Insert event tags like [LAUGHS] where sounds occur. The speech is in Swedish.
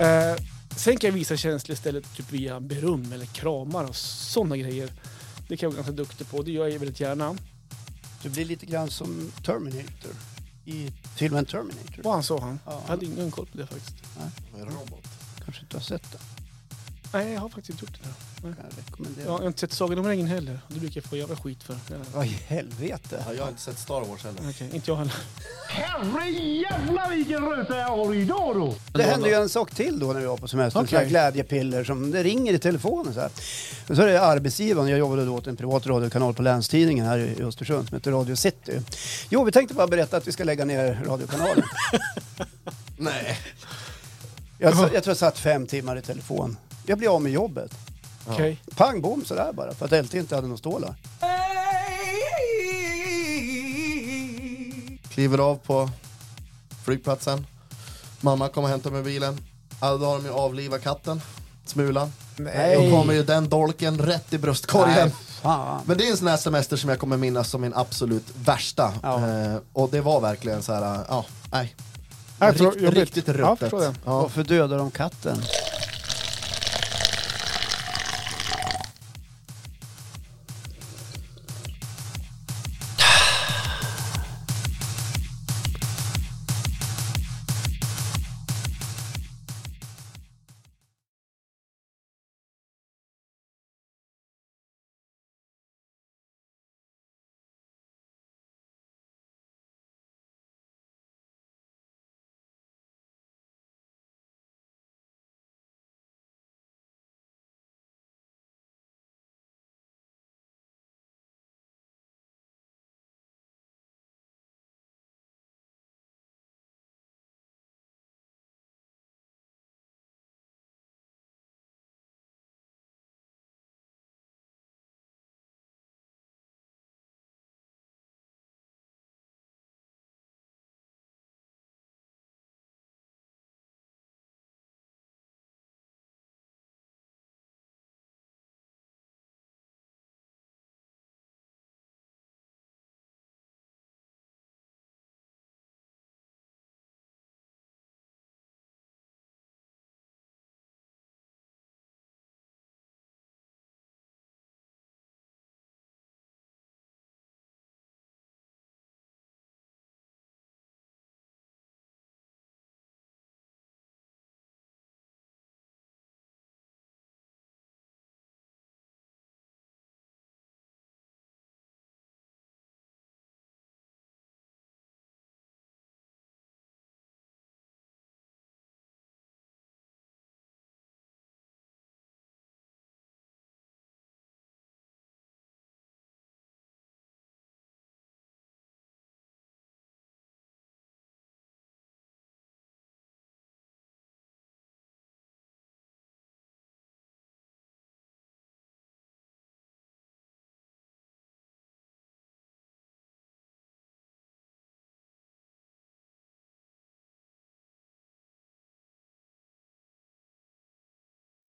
Eh, sen kan jag visa känslor istället typ via beröm eller kramar och sådana grejer. Det kan jag vara ganska duktig på. Det gör jag väldigt gärna. Du blir lite grann som Terminator i filmen Terminator. Vad han sa han? Ja. Jag hade ingen koll på det faktiskt. Robot. Kanske inte har sett den. Nej, jag har faktiskt inte gjort det. Där. Jag. Jag har inte sett Sagan om ringen heller. Det brukar jag få jävla skit för. Ja. Vad i helvete? Ja, jag har inte sett Star Wars heller. Okej, inte jag heller. Herrejävlar vilken röta jag har idag då! Det hände ju en sak till då när vi var på semester. Okej. Okay. Glädjepiller som det ringer i telefonen så här. Och så är det arbetsgivaren, jag jobbade då åt en privat radiokanal på Länstidningen här i Östersund som heter Radio City. Jo, vi tänkte bara berätta att vi ska lägga ner radiokanalen. [LAUGHS] Nej. Jag, jag tror jag satt fem timmar i telefon. Jag blev av med jobbet. Okej. Pang bom sådär bara för att LT inte hade någon stålar. Kliver av på flygplatsen. Mamma kommer och hämtar mig bilen. Ja, då har de ju avlivat katten. Smulan. Då kommer ju den dolken rätt i bröstkorgen. Nej, fan. Men det är en sån här semester som jag kommer minnas som min absolut värsta. Ja. Eh, och det var verkligen så här, ja, nej. Rikt, riktigt ruttet. Ja, Varför dödar de katten?